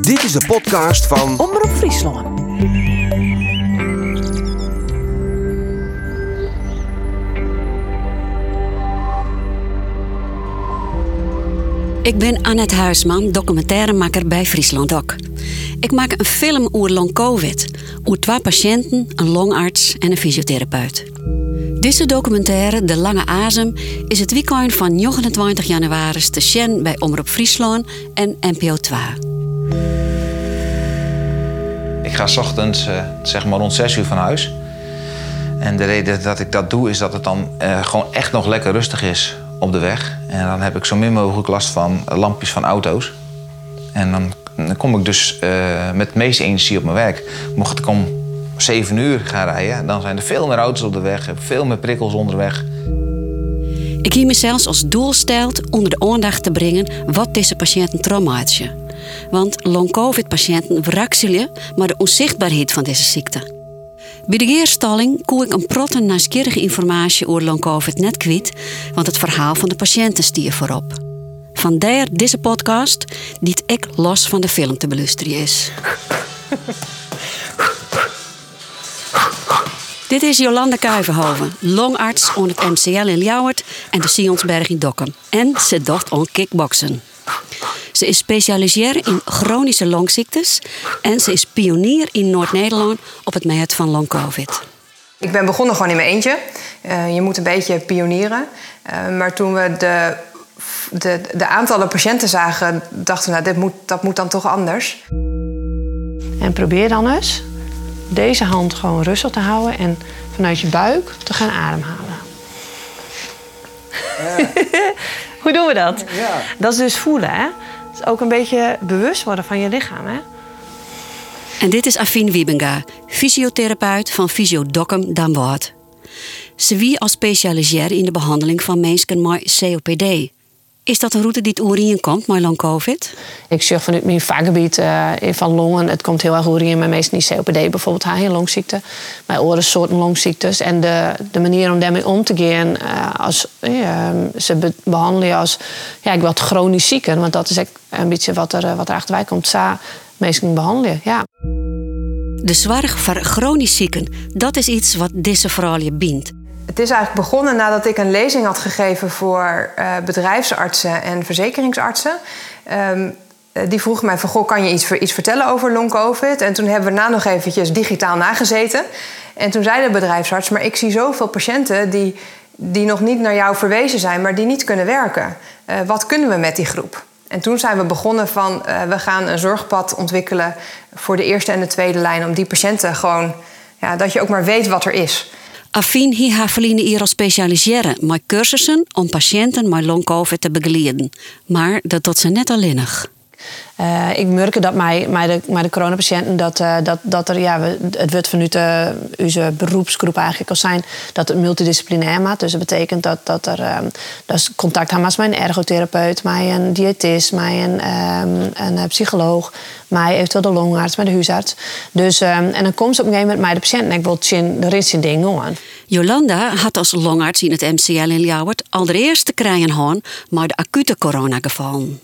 Dit is de podcast van Omroep Friesland. Ik ben Annette Huisman, documentairemaker bij Friesland Doc. Ik maak een film over long covid, over twee patiënten, een longarts en een fysiotherapeut. Deze documentaire, De Lange Azem, is het weekend van 29 januari te zien bij Omroep Friesland en NPO 2. Ik ga ochtends eh, zeg maar rond 6 uur van huis. En de reden dat ik dat doe is dat het dan eh, gewoon echt nog lekker rustig is op de weg. En dan heb ik zo min mogelijk last van lampjes van auto's. En dan, dan kom ik dus eh, met de meeste energie op mijn werk. Mocht ik om 7 uur gaan rijden, dan zijn er veel meer auto's op de weg, veel meer prikkels onderweg. Ik hier me zelfs als doel stelt onder de aandacht te brengen wat deze patiënten traumatische. Want long-covid-patiënten wrakselen maar de onzichtbaarheid van deze ziekte. Bij de eerstalling koe ik een protte nieuwsgierige informatie over long-covid net kwijt, want het verhaal van de patiënten stier voorop. Vandaar deze podcast, die ik los van de film te beluisteren is. Dit is Jolanda Kuivenhoven, longarts onder het MCL in Ljouwert en de Sionsberg in Dokkum. En ze docht aan kickboksen. Ze is specialiseer in chronische longziektes en ze is pionier in Noord-Nederland op het meet van long-covid. Ik ben begonnen gewoon in mijn eentje. Uh, je moet een beetje pionieren. Uh, maar toen we de, de, de, aantallen patiënten zagen, dachten we, nou, dit moet, dat moet dan toch anders. En probeer dan eens deze hand gewoon rustig te houden en vanuit je buik te gaan ademhalen. Ja. Hoe doen we dat? Ja. Dat is dus voelen, hè? Dus ook een beetje bewust worden van je lichaam, hè? En dit is Afine Wiebenga, fysiotherapeut van Fysio Dokkum Damwoord. Ze wie als specialiseer in de behandeling van mensen met COPD. Is dat een route die het oorien komt, maar lang COVID? Ik zeg vanuit mijn vakgebied uh, van longen, het komt heel erg oorien, maar meestal niet COPD, bijvoorbeeld haar longziekte. Maar andere soorten longziektes. En de, de manier om daarmee om te gaan, uh, als, uh, ze be behandelen als ja, ik wat chronisch zieken, want dat is een beetje wat er, wat er achterbij komt. Sa, meestal behandelen, ja. De zorg voor chronisch zieken, dat is iets wat deze je bindt. Het is eigenlijk begonnen nadat ik een lezing had gegeven voor uh, bedrijfsartsen en verzekeringsartsen. Um, die vroegen mij van, goh, kan je iets, iets vertellen over long-covid? En toen hebben we na nog eventjes digitaal nagezeten. En toen zei de bedrijfsarts, maar ik zie zoveel patiënten die, die nog niet naar jou verwezen zijn, maar die niet kunnen werken. Uh, wat kunnen we met die groep? En toen zijn we begonnen van, we gaan een zorgpad ontwikkelen voor de eerste en de tweede lijn. Om die patiënten gewoon, ja, dat je ook maar weet wat er is. Afien hi haar verliezen hier al specialiseren met cursussen om patiënten met long-covid te begeleiden. Maar dat tot ze net alleenig. Uh, ik merk dat mij, mij de, mij de coronapatiënten, dat, uh, dat, dat er, ja, het wordt vanuit de, onze beroepsgroep eigenlijk al zijn, dat het multidisciplinair maakt. Dus dat betekent dat, dat er um, dat is contact hebben met een ergotherapeut, met een diëtist, met een, um, een psycholoog, met eventueel de longarts, met de huisarts. Dus, um, en dan komt ze op een gegeven moment met de patiënt en ik wil zien, er is ding. Jolanda had als longarts in het MCL in Ljouwert al de eerste krijgen maar de acute coronagevallen.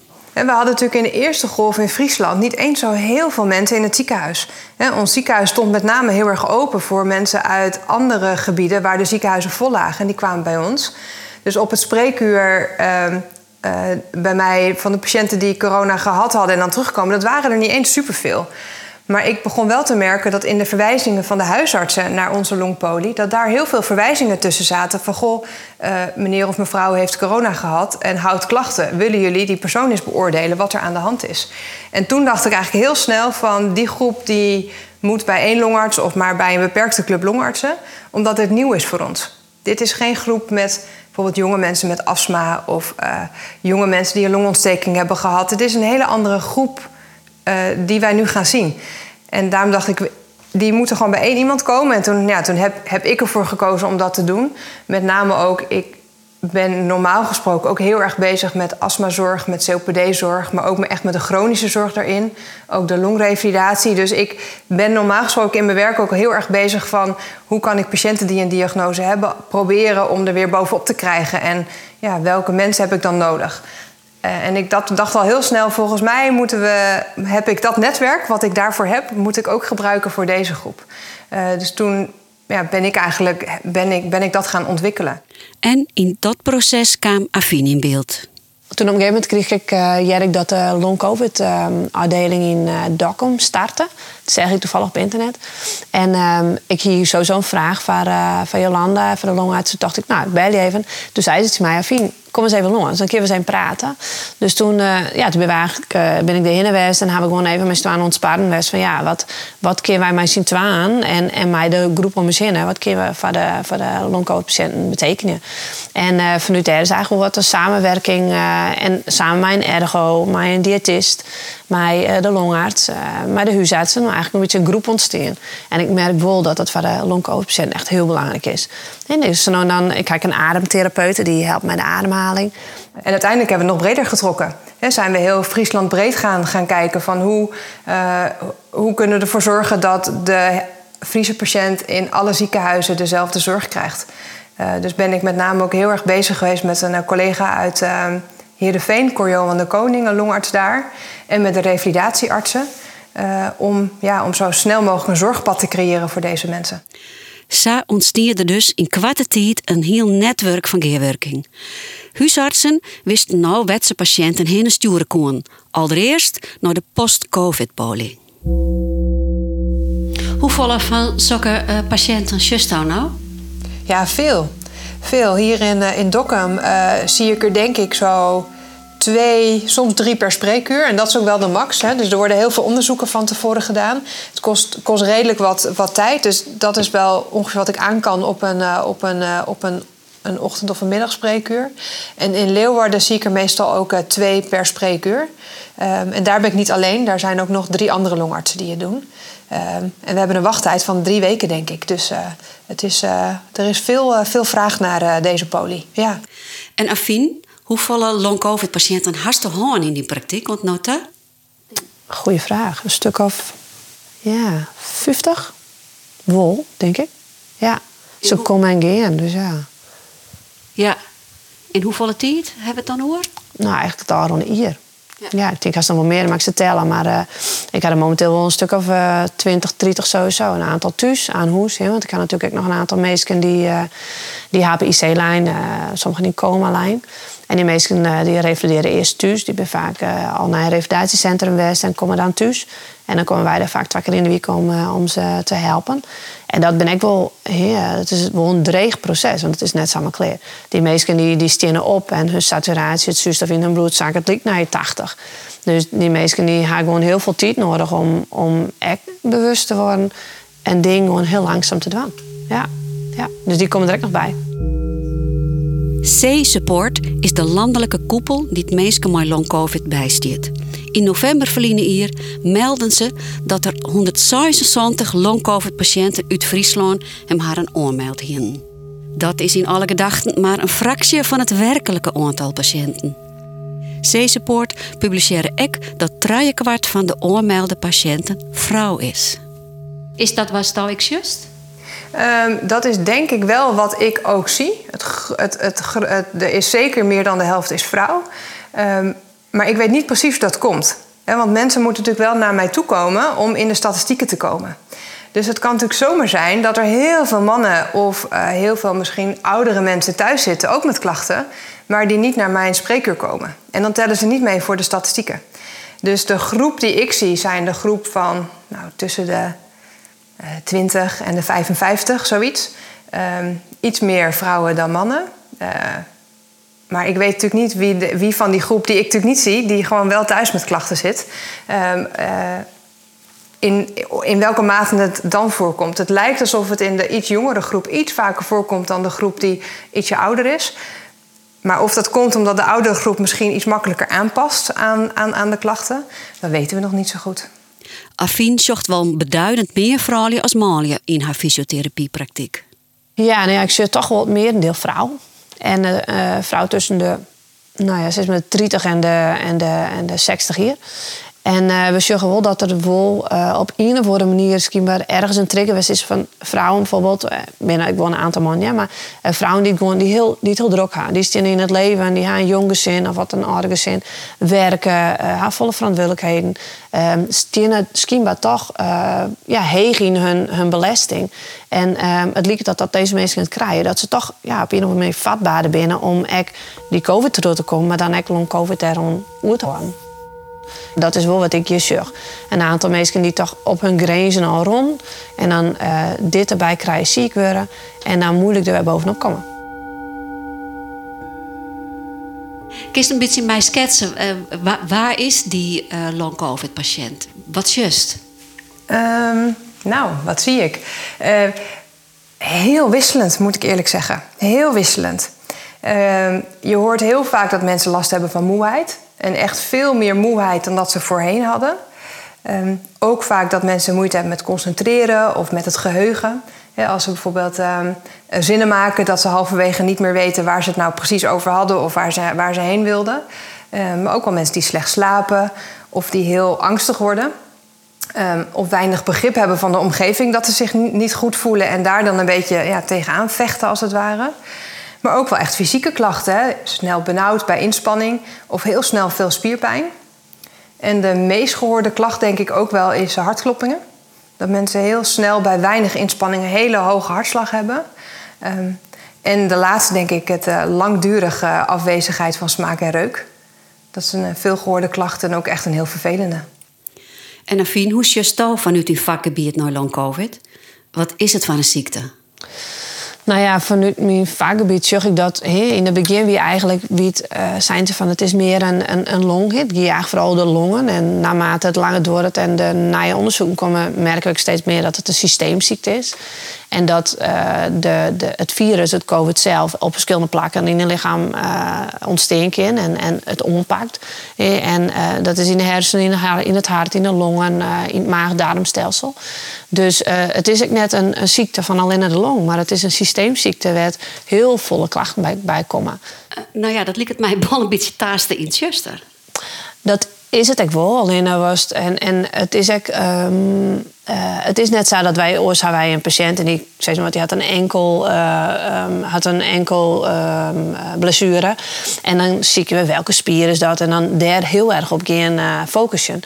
We hadden natuurlijk in de eerste golf in Friesland niet eens zo heel veel mensen in het ziekenhuis. Ons ziekenhuis stond met name heel erg open voor mensen uit andere gebieden waar de ziekenhuizen vol lagen. En die kwamen bij ons. Dus op het spreekuur uh, uh, bij mij van de patiënten die corona gehad hadden en dan terugkomen, dat waren er niet eens superveel. Maar ik begon wel te merken dat in de verwijzingen van de huisartsen naar onze longpolie, dat daar heel veel verwijzingen tussen zaten van goh, uh, meneer of mevrouw heeft corona gehad en houdt klachten. Willen jullie die persoon eens beoordelen wat er aan de hand is? En toen dacht ik eigenlijk heel snel van die groep die moet bij één longarts of maar bij een beperkte club longartsen, omdat het nieuw is voor ons. Dit is geen groep met bijvoorbeeld jonge mensen met astma of uh, jonge mensen die een longontsteking hebben gehad. Het is een hele andere groep die wij nu gaan zien. En daarom dacht ik, die moeten gewoon bij één iemand komen. En toen, ja, toen heb, heb ik ervoor gekozen om dat te doen. Met name ook, ik ben normaal gesproken ook heel erg bezig met astmazorg, met COPD-zorg, maar ook echt met de chronische zorg daarin. Ook de longrevalidatie. Dus ik ben normaal gesproken in mijn werk ook heel erg bezig van hoe kan ik patiënten die een diagnose hebben proberen om er weer bovenop te krijgen. En ja, welke mensen heb ik dan nodig? Eh, en ik dat, dacht al heel snel, volgens mij moeten we, heb ik dat netwerk wat ik daarvoor heb, moet ik ook gebruiken voor deze groep. Uh, dus toen ja, ben ik eigenlijk ben ik, ben ik dat gaan ontwikkelen. En in dat proces kwam Afin in beeld. Toen op een gegeven moment kreeg ik uh, dat de long-covid-afdeling in uh, Dokkum startte. Dat zeg ik toevallig op internet. En um, ik hier sowieso een vraag van, uh, van Jolanda, van de longarts. Toen dacht ik, nou, ik bel je even. Toen zei ze tegen mij, Afien, kom eens even langs. Dan kunnen we zijn praten. Dus toen, uh, ja, toen ben, eigenlijk, uh, ben ik heen geweest en heb ik gewoon even met aan ontspannen Van ja, wat, wat kunnen wij mij zien aan en, en mij de groep om me zinnen. Wat kunnen we voor de, voor de long-covid-patiënten betekenen? En uh, vanuit daar is eigenlijk wat een samenwerking. en samen een ergo, een diëtist, met de longarts, met de huisartsen. Eigenlijk een beetje een groep ontstaan. En ik merk wel dat dat voor de long-covid-patiënten echt heel belangrijk is. En dus nou dan, ik kijk een ademtherapeut, die helpt mij de ademhaling en uiteindelijk hebben we het nog breder getrokken. He, zijn we heel Friesland breed gaan, gaan kijken van hoe, uh, hoe kunnen we ervoor zorgen dat de Friese patiënt in alle ziekenhuizen dezelfde zorg krijgt. Uh, dus ben ik met name ook heel erg bezig geweest met een collega uit uh, Heerenveen, van de Koning, een longarts daar, en met de revalidatieartsen. om, ja, om zo snel mogelijk een zorgpad te creëren voor deze mensen. Zo ontstierde dus in kwarte tijd een heel netwerk van geerwerking. Huisartsen wisten nou wat ze patiënten heen sturen konden. Allereerst naar de post-covid-polie. Hoeveel van zulke uh, patiënten just nou? Ja, veel. Veel. Hier in, uh, in Dokkum uh, zie ik er denk ik zo twee, soms drie per spreekuur. En dat is ook wel de max. Hè. Dus er worden heel veel onderzoeken van tevoren gedaan. Het kost, kost redelijk wat, wat tijd. Dus dat is wel ongeveer wat ik aan kan op een, op een, op een een ochtend- of een middagspreekuur. En in Leeuwarden zie ik er meestal ook uh, twee per spreekuur. Um, en daar ben ik niet alleen. Daar zijn ook nog drie andere longartsen die het doen. Um, en we hebben een wachttijd van drie weken, denk ik. Dus het is, er is veel, veel vraag naar deze poli. Ja. En Afien, hoeveel long-covid-patiënten hast je in die praktijk? Want nota? Goeie vraag. Een stuk of ja, 50? Wol, denk ik. Ja. Ze komen en gaan, dus ja. Ja. In hoeveel tijd hebben we het dan hoor? Nou, eigenlijk al rond een uur. Ja. ja, ik denk als er nog meer, maar ik ze tellen. Maar uh, ik had er momenteel wel een stuk of uh, 20, 30 sowieso. Een aantal thuis aan hoes. Hè, want ik had natuurlijk ook nog een aantal mensen die, uh, die HPIC-lijn, sommigen die coma-lijn. En die mensen die revalideren eerst thuis. Die ben vaak al naar een revalidatiecentrum geweest en komen dan thuis. En dan komen wij er vaak twee keer in de week om, om ze te helpen. En dat ben ik wel, ja, het is wel een dreig proces, want het is net samen kleer. Die mensen die, die stenen op en hun saturatie, het zuurstof in hun bloedzak, het ligt naar je 80. Dus die mensen die hebben gewoon heel veel tijd nodig om, om echt bewust te worden en dingen gewoon heel langzaam te doen. Ja, ja. Dus die komen er nog bij. C-Support is de landelijke koepel die het mensen met long covid bijstiert. In november verliezen hier melden ze dat er 176 long-covid-patiënten uit Friesland hem haar een oormeld hadden. Dat is in alle gedachten maar een fractie van het werkelijke aantal patiënten. C-Support publiceerde ook dat kwart van de oormelde patiënten vrouw is. Is dat wat ik juist? Um, dat is denk ik wel wat ik ook zie. Het, het, het, er is zeker meer dan de helft is vrouw. Um, maar ik weet niet precies hoe dat komt. Want mensen moeten natuurlijk wel naar mij toe komen om in de statistieken te komen. Dus het kan natuurlijk zomaar zijn dat er heel veel mannen of uh, heel veel misschien oudere mensen thuis zitten, ook met klachten, maar die niet naar mijn spreekuur komen. En dan tellen ze niet mee voor de statistieken. Dus de groep die ik zie zijn de groep van nou, tussen de 20 en de 55, zoiets. Um, iets meer vrouwen dan mannen. Uh, maar ik weet natuurlijk niet wie, wie van die groep die ik natuurlijk niet zie, die gewoon wel thuis met klachten zit. Um, uh, in, in welke mate het dan voorkomt. Het lijkt alsof het in de iets jongere groep iets vaker voorkomt dan de groep die ietsje ouder is. Maar of dat komt omdat de oudere groep misschien iets makkelijker aanpast aan, aan, aan de klachten, dat weten we nog niet zo goed. Afien zocht wel beduidend meer vrouwen als Malia in haar fysiotherapiepraktijk. Ja, nou ja, ik zie toch wel het merendeel vrouw. En een uh, vrouw tussen de, nou ja, ze is met de 30 en de, en, de, en de 60 hier. En uh, we zeggen wel dat er wel uh, op een of andere manier schijnbaar ergens een trigger is van vrouwen bijvoorbeeld. Binnen ik woon een aantal man, ja, maar vrouwen die gewoon die heel, die het heel druk gaan. Die staan in het leven en die gaan een jong gezin of wat een ouder gezin werken, hebben volle verantwoordelijkheden. Um, staan toch ja, heeg in hun, hun belasting. En um, het lijkt dat, dat deze mensen het krijgen, dat ze toch ja, op een of andere manier binnen om ek die COVID terug te komen, maar dan ook long COVID erom uit te. Dat is wel wat ik je zeg. Een aantal mensen die toch op hun grenzen al rond. En dan uh, dit erbij krijgen ziek worden. En dan moeilijk er weer bovenop komen. Kun je een beetje mij schetsen? Uh, waar, waar, is die uh, long-covid-patiënt? Wat just? Um, nou, wat zie ik? heel wisselend, moet ik eerlijk zeggen. Heel wisselend. Ehm, je hoort heel vaak dat mensen last hebben van moeheid. En echt veel meer moeheid dan dat ze voorheen hadden. Um, ook vaak dat mensen moeite hebben met concentreren of met het geheugen. als ze bijvoorbeeld um, zinnen maken, dat ze halverwege niet meer weten waar ze het nou precies over hadden of waar ze, waar ze heen wilden. Um, maar ook wel mensen die slecht slapen of die heel angstig worden. of weinig begrip hebben van de omgeving, dat ze zich niet goed voelen en daar dan een beetje ja, tegenaan vechten als het ware. Maar ook wel echt fysieke klachten. Snel benauwd bij inspanning of heel snel veel spierpijn. En de meest gehoorde klacht denk ik ook wel is hartkloppingen. Dat mensen heel snel bij weinig inspanning een hele hoge hartslag hebben. Um, en de laatste denk ik het uh, langdurige afwezigheid van smaak en reuk. Dat is een veel gehoorde klacht en ook echt een heel vervelende. En Afien, hoe is je stal vanuit die vakgebied naar long covid? Wat is het van een ziekte? Nou ja, vanuit mijn vakgebied zeg ik dat in het begin wie eigenlijk wie uh, zijn ze van het is meer een, een, een longhit. Jaagt vooral de longen. En naarmate het langer doorgaat en de naaie onderzoeken komen, merken we steeds meer dat het een systeemziekte is. En dat uh, de, de, het virus, het COVID zelf, op verschillende plakken in het lichaam uh, ontsteekt in en, en het ompakt. En dat is in de hersenen, in het hart, in de longen, in het maag-darmstelsel. Dus het is ook net een, een, ziekte van alleen de long, maar het is een systeemziekte waar heel volle klachten bij, bij komen. nou ja, dat lijkt het mij wel een beetje taaste in Chester. Dat is het ook wel, alleen was het, en, en het is ook. Um, uh, het is net zo dat wij ooit wij een patiënt en die zo, die had een enkel, uh, um, had een enkel um, blessure. En dan zie je welke spier is dat en dan daar heel erg op gaan focussen.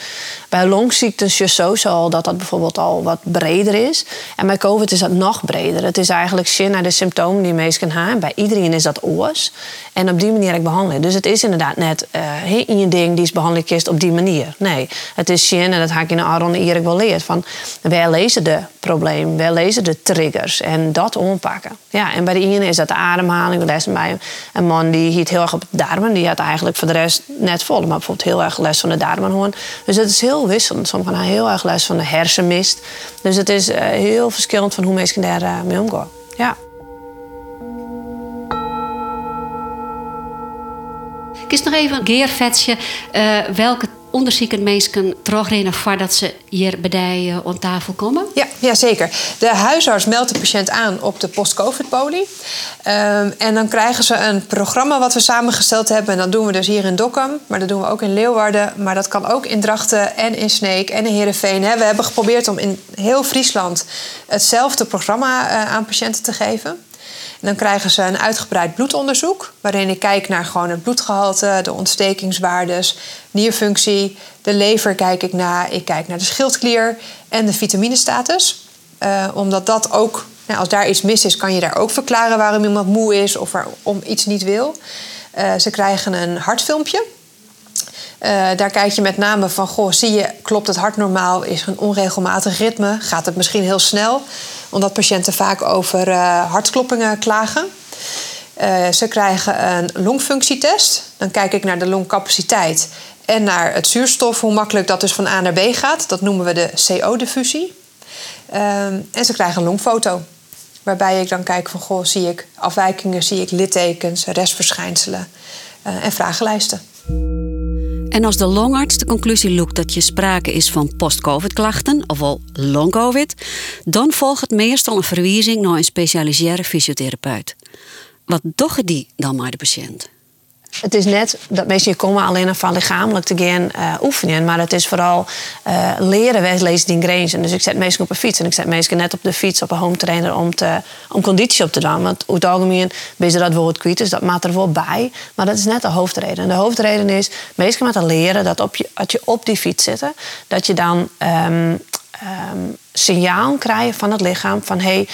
Bij longziektes is zo dat dat bijvoorbeeld al wat breder is. En bij COVID is dat nog breder. Het is eigenlijk zin naar de symptomen die mensen hebben. Bij iedereen is dat oors. En op die manier ik behandelen. Dus het is inderdaad net in je ding die is behandeld op die manier. Nee, het is zin en dat ga ik in de Aron Erik wel leerd. Van, wij lezen de probleem, wij lezen de triggers en dat ompakken. Ja, en bij de ene is dat de ademhaling. We lezen bij een man die hield heel erg op de darmen. Die had eigenlijk voor de rest net vol, maar bijvoorbeeld heel erg les van de darmenhoorn. Dus het is heel wisselend. Sommigen hebben heel erg les van de hersenmist. Dus het is uh, heel verschillend van hoe mensen daar uh, mee omgaan. Ja. Kies nog even een geervetje uh, welke onderzoeken mensen terugrennen voordat ze hier bij uh, aan tafel komen? Ja, ja, zeker. De huisarts meldt de patiënt aan op de post-covid-poli. Um, en dan krijgen ze een programma wat we samengesteld hebben. En dat doen we dus hier in Dokkum, maar dat doen we ook in Leeuwarden. Maar dat kan ook in Drachten en in Sneek en in Heerenveen. We hebben geprobeerd om in heel Friesland hetzelfde programma uh, aan patiënten te geven dan krijgen ze een uitgebreid bloedonderzoek, waarin ik kijk naar gewoon het bloedgehalte, de ontstekingswaardes, nierfunctie, de lever kijk ik naar, ik kijk naar de schildklier en de vitaminestatus. Uh, omdat dat ook, nou, als daar iets mis is, kan je daar ook verklaren waarom iemand moe is of waarom iets niet wil. Uh, ze krijgen een hartfilmpje. Uh, daar kijk je met name van, goh, zie je, klopt het hart normaal? Is er een onregelmatig ritme? Gaat het misschien heel snel? Omdat patiënten vaak over uh, hartkloppingen klagen. Uh, ze krijgen een longfunctietest. Dan kijk ik naar de longcapaciteit en naar het zuurstof, hoe makkelijk dat dus van A naar B gaat. Dat noemen we de CO-diffusie. Uh, en ze krijgen een longfoto. Waarbij ik dan kijk van, goh, zie ik afwijkingen, zie ik littekens, restverschijnselen en vragenlijsten. En als de longarts de conclusie loekt dat je sprake is van post-covid-klachten, ofwel long-covid, dan volgt het meestal een verwijzing naar een specialiseerde fysiotherapeut. Wat doen die dan maar de patiënt? Het is net dat mensen komen alleen van lichamelijk te gaan uh, oefenen. Maar het is vooral uh, leren lezen die grenzen. Dus ik zet mensen op een fiets. En ik zet mensen net op de fiets op een home trainer om, te, om conditie op te doen. Want over het algemeen ben je dat woord kwijt. Dus dat maakt er wel bij. Maar dat is net de hoofdreden. De hoofdreden is, mensen moeten leren dat op je, als je op die fiets zit... dat je dan um, um, signaal krijgen van het lichaam van hé, hey,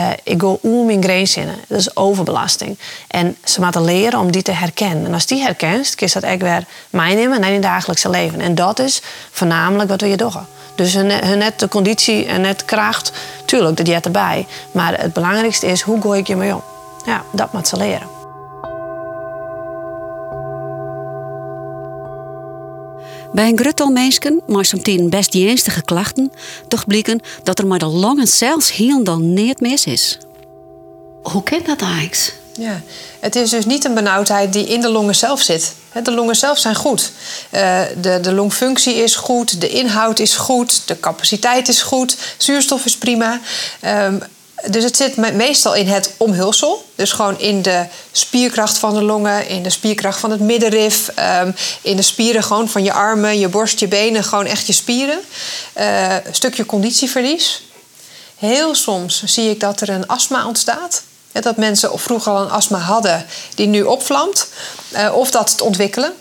uh, ik mijn grens in. Dat is overbelasting. En ze moeten leren om die te herkennen. En als die herkent, kun dat echt weer meenemen naar je dagelijkse leven. En dat is voornamelijk wat we je doen. Dus hun net de conditie en net kracht, tuurlijk, dat je erbij. Maar het belangrijkste is, hoe gooi ik je mee om? Ja, dat moet ze leren. Bij een gruttal mensen, maar soms best ernstige klachten, toch blijken dat er maar de longen zelfs heel dan niet mis is. Hoe kent dat eigenlijk? Ja, het is dus niet een benauwdheid die in de longen zelf zit. De longen zelf zijn goed. Eh, de, de longfunctie is goed, de inhoud is goed, de capaciteit is goed, zuurstof is prima. Ehm, dus het zit meestal in het omhulsel. Dus gewoon in de spierkracht van de longen, in de spierkracht van het middenrif, um, in de spieren gewoon van je armen, je borst, je benen, gewoon echt je spieren. Een stukje conditieverlies. Heel soms zie ik dat er een astma ontstaat. dat mensen of vroeger al een astma hadden die nu opvlamt. Uh, of dat het ontwikkelen.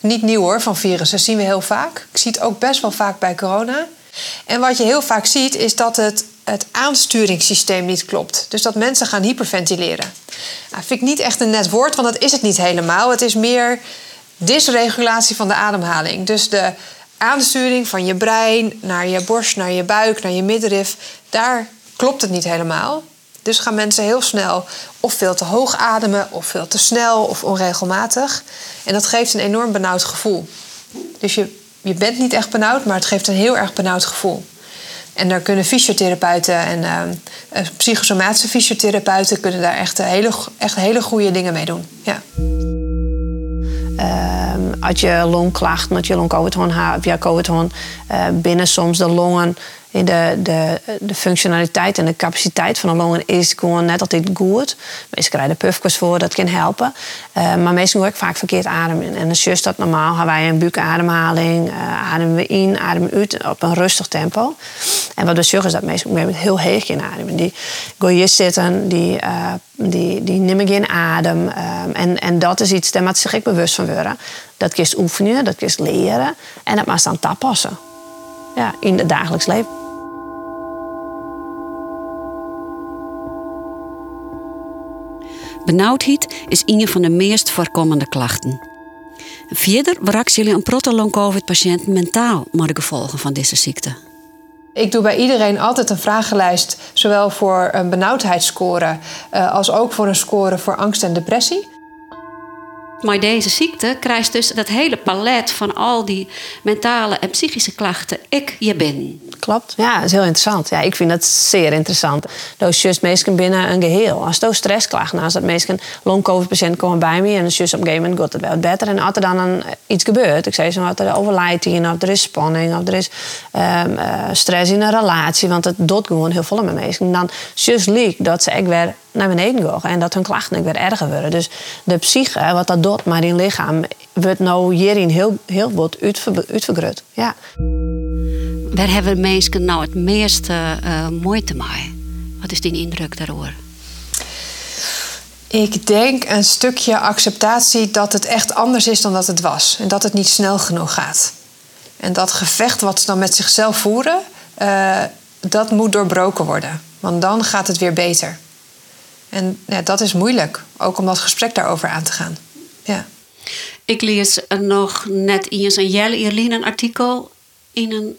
Niet nieuw hoor, van virussen. Dat zien we heel vaak. Ik zie het ook best wel vaak bij corona. En wat je heel vaak ziet is dat het het aansturingssysteem niet klopt. Dus dat mensen gaan hyperventileren. Nou, vind ik niet echt een net woord, want dat is het niet helemaal. Het is meer dysregulatie van de ademhaling. Dus de aansturing van je brein naar je borst, naar je buik, naar je middenrif, daar klopt het niet helemaal. Dus gaan mensen heel snel of veel te hoog ademen, of veel te snel of onregelmatig. En dat geeft een enorm benauwd gevoel. Dus je, je bent niet echt benauwd, maar het geeft een heel erg benauwd gevoel. En daar kunnen fysiotherapeuten en uh, psychosomatische fysiotherapeuten kunnen daar echt hele, echt hele goede dingen mee doen. Ja. Uh, als je longklachten, als je long-covid hebt, ja, COVID binnen soms de longen de, de, de functionaliteit en de capaciteit van de longen is gewoon net altijd goed. Meestal krijgen puffjes voor, dat kan helpen. Uh, maar meestal ook vaak verkeerd ademen. En als is dat normaal, hebben wij een buikademhaling. Uh, ademen we in, ademen uit op een rustig tempo. En wat we zeggen is dat meestal met heel heeg in ademen. Die je zitten, die, uh, die, die nemen geen adem. en, en dat is iets, daar moet zich ik bewust van worden. Dat kiest oefenen, dat kiest leren. En dat moet dan toepassen. Ja, in het dagelijks leven. Benauwdheid is een van de meest voorkomende klachten. Verder bereikt jullie een protolong covid patiënt mentaal maar de gevolgen van deze ziekte. Ik doe bij iedereen altijd een vragenlijst, zowel voor een benauwdheidsscore eh, als ook voor een score voor angst en depressie. Maar deze ziekte krijgt dus dat hele palet van al die mentale en psychische klachten. Ik, je ben. Klopt. Ja, dat is heel interessant. Ja, ik vind dat zeer interessant. Dat is juist meestal binnen een geheel. Als je stressklachten, als dat meestal long-covid-patiënt komen bij me en juist op een gegeven moment gaat het wel beter. En als er dan een, iets gebeurt, ik zei zo, wat er overlijdt hier, of er is spanning, of er is um, stress in een relatie, want het doet gewoon heel veel met mensen. Dan juist liek dat ze echt weer naar beneden gaan en dat hun klachten weer erger worden. Dus de psyche, wat dat doet maar in lichaam, wordt nou hierin heel, heel wat uitvergroot. Ja. Waar hebben mensen nou het meeste uh, moeite mee? Wat is die indruk daarover? Ik denk een stukje acceptatie dat het echt anders is dan dat het was. En dat het niet snel genoeg gaat. En dat gevecht wat ze dan met zichzelf voeren, uh, dat moet doorbroken worden. Want dan gaat het weer beter. En ja, dat is moeilijk, ook om dat gesprek daarover aan te gaan. Ja. Ik lees nog net eens een Jelle Ierlien een artikel in een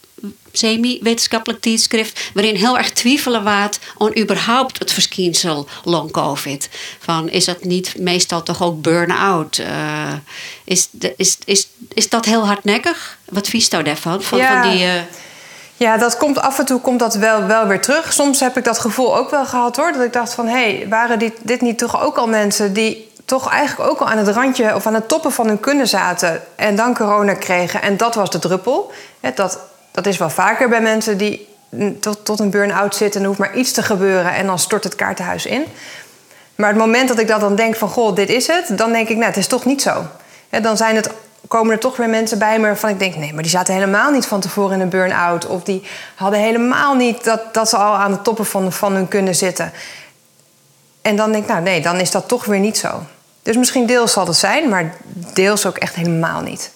semi-wetenschappelijk tijdschrift, waarin heel erg twijfelen waard aan überhaupt het verschijnsel long covid. Van is dat niet meestal toch ook burn-out? Uh, is, is, is, is dat heel hardnekkig? Wat vies daarvan? Van, ja. van die, uh... Ja, dat komt af en toe komt dat wel, wel weer terug. Soms heb ik dat gevoel ook wel gehad hoor. Dat ik dacht van hé, hey, waren dit, dit niet toch ook al mensen die toch eigenlijk ook al aan het randje of aan het toppen van hun kunnen zaten en dan corona kregen en dat was de druppel. Dat, dat is wel vaker bij mensen die tot, tot een burn-out zitten en er hoeft maar iets te gebeuren en dan stort het kaartenhuis in. Maar het moment dat ik dat dan denk van, goh, dit is het, dan denk ik, nou, het is toch niet zo. dan zijn het, komen er toch weer mensen bij me waarvan ik denk, nee, maar die zaten helemaal niet van tevoren in een burn-out. Of die hadden helemaal niet dat, dat ze al aan de toppen van, van hun kunnen zitten. En dan denk ik, nou nee, dan is dat toch weer niet zo. Dus misschien deels zal het zijn, maar deels ook echt helemaal niet.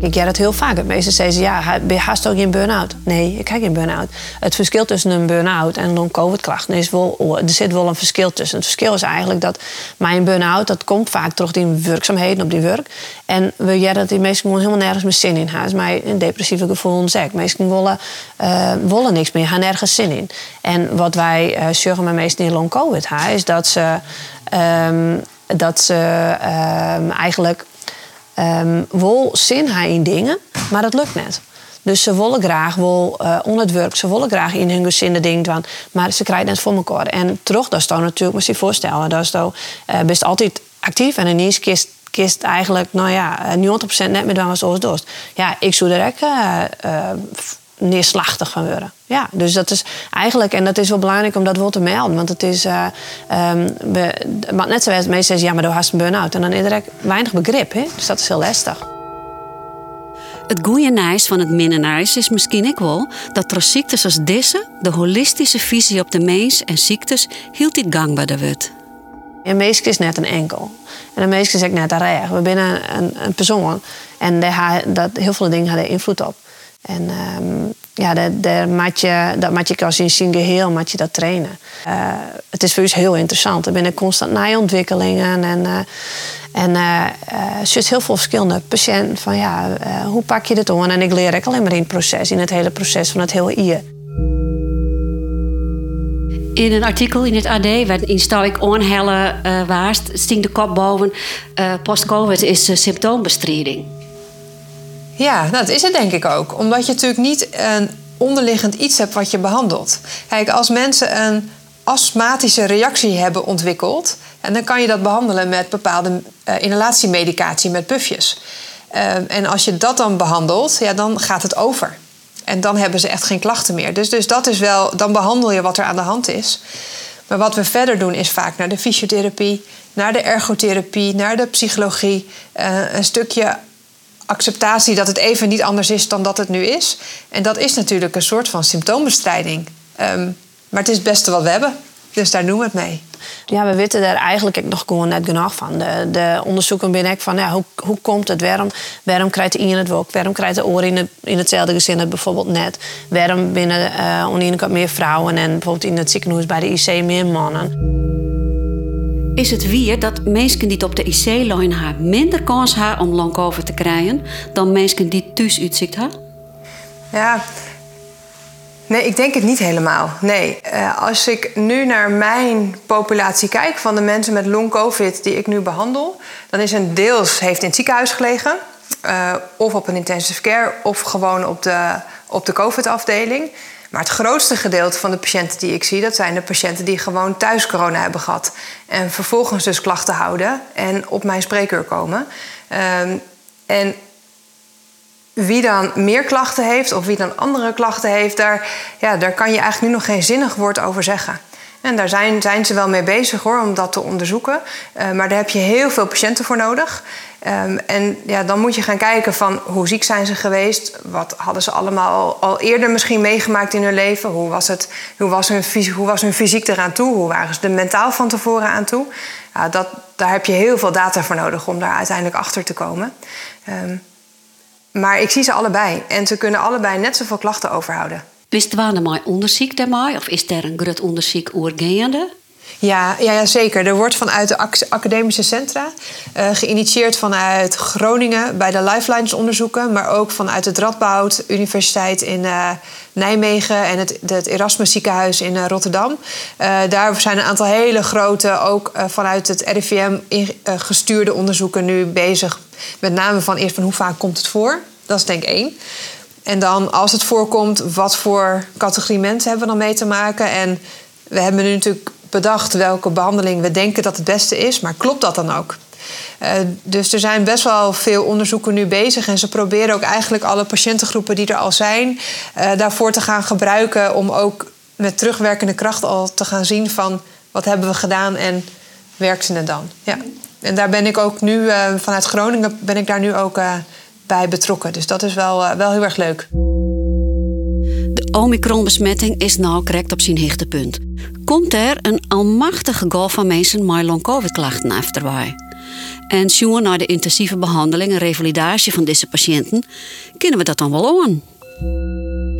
Ik jij dat heel vaak. Het meeste zeggen ja, ben je haast ook in burn-out? Nee, ik heb geen burn-out. Het verschil tussen een burn-out en long-covid-klachten is wel... Er zit wel een verschil tussen. Het verschil is eigenlijk dat mijn burn-out... dat komt vaak terug in werkzaamheden op die werk. En we jij dat die mensen helemaal nergens meer zin in hebben. mij een depressieve gevoel zeg. Mensen willen, uh, willen niks meer, gaan nergens zin in. En wat wij uh, zorgen met meesten in long-covid is dat ze... Um, dat ze um, eigenlijk um, wil zin hij in dingen, maar dat lukt net. Dus ze willen graag wel uh, on het werk, ze willen graag in hun gezin de ding doen, maar ze krijgen het voor elkaar. En terug, dat is dan natuurlijk, moet je je voorstellen, dat is dan uh, best altijd actief en ineens kist kist eigenlijk, nou ja, 90% eh, net meer dan zoals dorst. Ja, ik zou direct uh, uh, neerslachtig gaan worden. Ja, dus dat is eigenlijk, en dat is wel belangrijk om dat wel te melden. Want het is, uh, um, we, net zoals mensen zeggen, ja, maar door hast een burn-out. En dan is er weinig begrip, hè? dus dat is heel lastig. Het goede van het minder is misschien ook wel dat door ziektes als deze de holistische visie op de mens en ziektes hield dit gangbaar wordt. Een meisje is net een enkel. En een meisje is ook net een. We zijn een, een, persoon. En daar, dat, heel veel dingen hadden invloed op. En um, ja, maat je, dat maat je als in zijn geheel maat je dat trainen. Uh, het is voor heel interessant. Er zijn constant najontwikkelingen en, uh, en uh, zit heel veel verschillende patiënten van ja, hoe pak je dit aan? En ik leer ook alleen maar in het proces, in het hele proces van het hele IE. In een artikel in het AD werd in ik onhelle uh, waast, sting de kop boven. Post-COVID is symptoombestrijding. Ja, nou, dat is het denk ik ook. Omdat je natuurlijk niet een onderliggend iets hebt wat je behandelt. Kijk, als mensen een astmatische reactie hebben ontwikkeld, en dan kan je dat behandelen met bepaalde uh, inhalatiemedicatie, met pufjes. Uh, en als je dat dan behandelt, ja, dan gaat het over. En dan hebben ze echt geen klachten meer. Dus, dus dat is wel, dan behandel je wat er aan de hand is. Maar wat we verder doen is vaak naar de fysiotherapie, naar de ergotherapie, naar de psychologie. Uh, een stukje acceptatie dat het even niet anders is dan dat het nu is. En dat is natuurlijk een soort van symptoombestrijding. Um, maar het is het beste wat we hebben. Dus daar doen we het mee. Ja, we weten daar eigenlijk nog gewoon net genoeg van. De, de onderzoeken binnen van ja, hoe, hoe komt het? Waarom, waarom krijgt de in het ook? Waarom krijgt de oor in, het, in hetzelfde gezin het bijvoorbeeld net? Waarom binnen uh, onder meer vrouwen en bijvoorbeeld in het ziekenhuis bij de IC meer mannen? Is het weer dat mensen die op de IC liggen minder kans hebben om long te krijgen dan mensen die thuis uitzicht hebben? Ja, nee, ik denk het niet helemaal. Nee, uh, als ik nu naar mijn populatie kijk van de mensen met long COVID die ik nu behandel, dan is een deels heeft in het ziekenhuis gelegen. Uh, of op een intensive care of gewoon op de, op de COVID-afdeling. Maar het grootste gedeelte van de patiënten die ik zie, dat zijn de patiënten die gewoon thuis corona hebben gehad. En vervolgens dus klachten houden en op mijn spreekuur komen. Um, en wie dan meer klachten heeft of wie dan andere klachten heeft, daar, ja, daar kan je eigenlijk nu nog geen zinnig woord over zeggen. En daar zijn, zijn ze wel mee bezig hoor, om dat te onderzoeken. Uh, maar daar heb je heel veel patiënten voor nodig. Um, en ja, dan moet je gaan kijken van hoe ziek zijn ze geweest? Wat hadden ze allemaal al, eerder misschien meegemaakt in hun leven? Hoe was, het, hoe, was hun, hoe was hun fysiek eraan toe? Hoe waren ze er mentaal van tevoren aan toe? Ja, dat, daar heb je heel veel data voor nodig om daar uiteindelijk achter te komen. Um, maar ik zie ze allebei. En ze kunnen allebei net zoveel klachten overhouden. Wist er maar onderzoek daarmee? Of is er een groot onderzoek oorgaande? Ja, ja, zeker. Er wordt vanuit de academische centra, uh, geïnitieerd vanuit Groningen bij de Lifelines onderzoeken, maar ook vanuit het Radboud Universiteit in uh, Nijmegen en het, het Erasmus ziekenhuis in uh, Rotterdam. daar zijn een aantal hele grote, ook vanuit het RIVM gestuurde onderzoeken nu bezig. Met name van eerst van hoe vaak komt het voor? Dat is denk ik één. En dan als het voorkomt, wat voor categorie mensen hebben we dan mee te maken? En we hebben nu natuurlijk bedacht welke behandeling we denken dat het beste is, maar klopt dat dan ook? Uh, dus er zijn best wel veel onderzoeken nu bezig en ze proberen ook eigenlijk alle patiëntengroepen die er al zijn, uh, daarvoor te gaan gebruiken om ook met terugwerkende kracht al te gaan zien van Wat hebben we gedaan en werkte het dan? Ja. En daar ben ik ook nu, uh, vanuit Groningen, ben ik daar nu ook bij betrokken. Dus dat is wel, uh, wel heel erg leuk. De Omicron-besmetting is nou correct op zijn hichtepunt. Komt er een almachtige golf van mensen met long-covid-klachten afterwaai? En zien naar de intensieve behandeling en revalidatie van deze patiënten, kunnen we dat dan wel aan?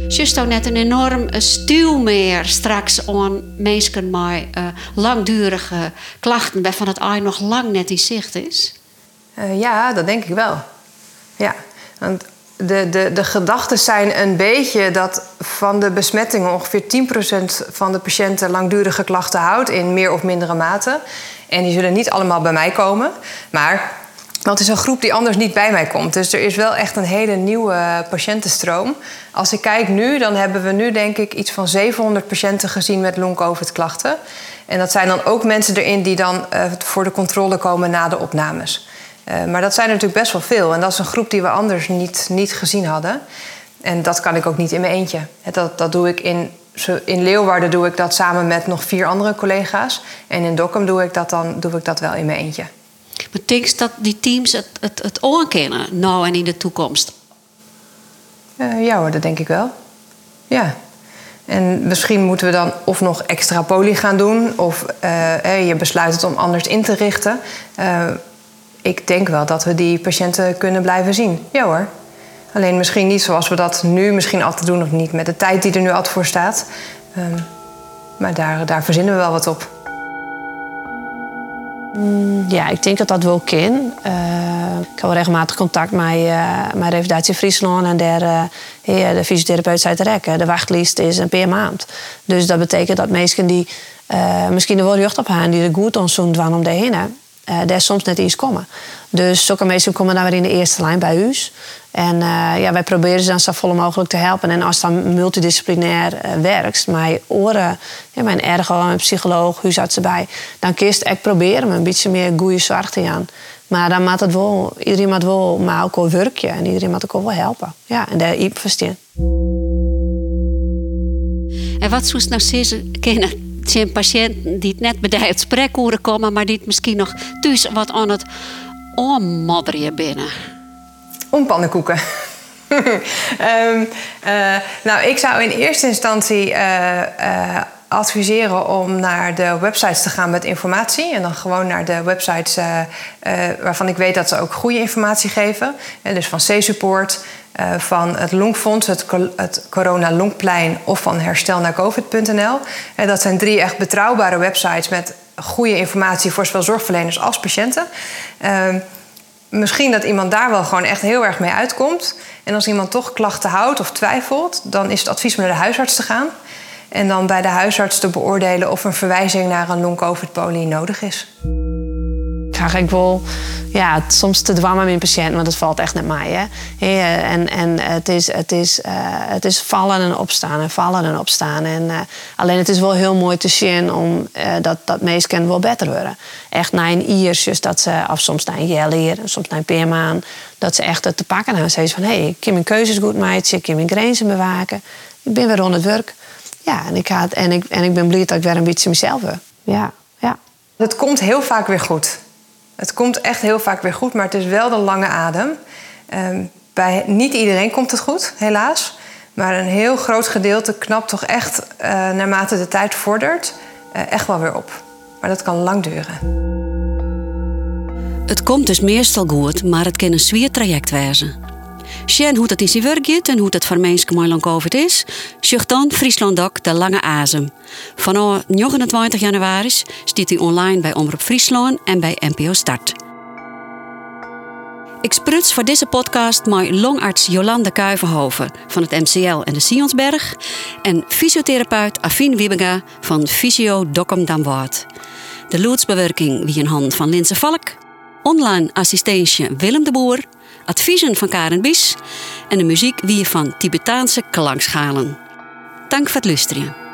Just ook net een enorm stuw meer straks aan mensen met uh, langdurige klachten, waarvan het ai nog lang net in zicht is? Uh, ja, dat denk ik wel. Ja, want de, de, de gedachten zijn een beetje dat van de besmettingen ongeveer 10% van de patiënten langdurige klachten houdt in meer of mindere mate. En die zullen niet allemaal bij mij komen. Maar dat is een groep die anders niet bij mij komt. Dus er is wel echt een hele nieuwe patiëntenstroom. Als ik kijk nu, dan hebben we nu denk ik iets van 700 patiënten gezien met long-covid klachten. En dat zijn dan ook mensen erin die dan uh, voor de controle komen na de opnames. Uh, maar dat zijn er natuurlijk best wel veel. En dat is een groep die we anders niet, niet gezien hadden. En dat kan ik ook niet in mijn eentje. Dat, dat doe ik in, in Leeuwarden doe ik dat samen met nog vier andere collega's. En in Dokkum doe ik dat dan doe ik dat wel in mijn eentje. Je dat die teams het, het, het aankennen, nou en in de toekomst? Uh, ja hoor, dat denk ik wel. Ja. En misschien moeten we dan of nog extra poli gaan doen... of uh, je besluit het om anders in te richten. Uh, ik denk wel dat we die patiënten kunnen blijven zien. Ja hoor. Alleen misschien niet zoals we dat nu misschien altijd doen... of niet met de tijd die er nu altijd voor staat. Um, maar daar, daar verzinnen we wel wat op. Mm, ja, ik denk dat dat wel kan. Uh, ik heb wel regelmatig contact met, uh, met Revalidatie Friesland en der, uh, de fysiotherapeut zei te rekken. De wachtlijst is een per maand. Dus dat betekent dat mensen die misschien er wel op hebben, die er goed ons doen om daarheen, uh, daar soms net eens komen. Dus zulke mensen komen dan weer in de eerste lijn bij u. En uh, ja, wij proberen ze dan zo vol mogelijk te helpen. En als dan multidisciplinair uh, werkt, mijn oren, ja, mijn ergo, mijn psycholoog, huisarts erbij, dan kist ik proberen een beetje meer goede zorg te aan. Maar dan moet het wel, iedereen moet wel maar ook wel werkje en iedereen moet ook wel helpen. Ja, en daar iep verstaan. En wat zou nou zijn patiënten die het net bij de gesprek horen komen, maar die het misschien nog thuis wat aan het ommodderen binnen? Om pannenkoeken. um, uh, nou, ik zou in eerste instantie uh, uh, adviseren om naar de websites te gaan met informatie. En dan gewoon naar de websites waarvan ik weet dat ze ook goede informatie geven. dus van C-Support, uh, van het Longfonds, het, Corona Longplein of van herstel naar covid.nl. En dat zijn drie echt betrouwbare websites met goede informatie voor zowel zorgverleners als patiënten. Uh, misschien dat iemand daar wel gewoon echt heel erg mee uitkomt. En als iemand toch klachten houdt of twijfelt, dan is het advies om naar de huisarts te gaan. En dan bij de huisarts te beoordelen of een verwijzing naar een long-covid-poli nodig is ik wel ja, soms te dwammen met een patiënt, want het valt echt net mij. Hè? En, en het, is, het, is, uh, het is vallen en opstaan en vallen en opstaan. En, uh, alleen het is wel heel mooi te zien om uh, dat, dat mensen wel beter worden. Echt na een iersjes dat ze, of soms na een jellier, soms na een paar maanden, dat ze echt het te pakken hebben. Ze van, hé, hey, ik kan mijn keuzes goed maken, ik kan mijn grenzen bewaken. Ik ben weer onder het werk. Ja, en ik, ga, en, ik, en ik ben blij dat ik weer een beetje mezelf ben. Ja, ja. Het komt heel vaak weer goed. Het komt echt heel vaak weer goed, maar het is wel de lange adem. Uh, bij niet iedereen komt het goed, helaas. Maar een heel groot gedeelte knapt toch echt, uh, naarmate de tijd vordert, uh, echt wel weer op. Maar dat kan lang duren. Het komt dus meestal goed, maar het kan een zwier traject wezen. Sjen hoe dat in zijn werk gaat en hoe dat voor mensen COVID is, zocht dan Friesland Doc de Lange Azem. Vanaf 29 januari staat hij online bij Omroep Friesland en bij NPO Start. Ik spruts voor deze podcast met longarts Jolande Kuivenhoven van het MCL en de Sionsberg en fysiotherapeut Afien Wiebega van Fysio Dokkum Damwaard. De loodsbewerking wie een hand van Linse Valk, online assistentie Willem de Boer adviezen van Karen Bies en de muziek wie van Tibetaanse klankschalen. Dank voor het luisteren.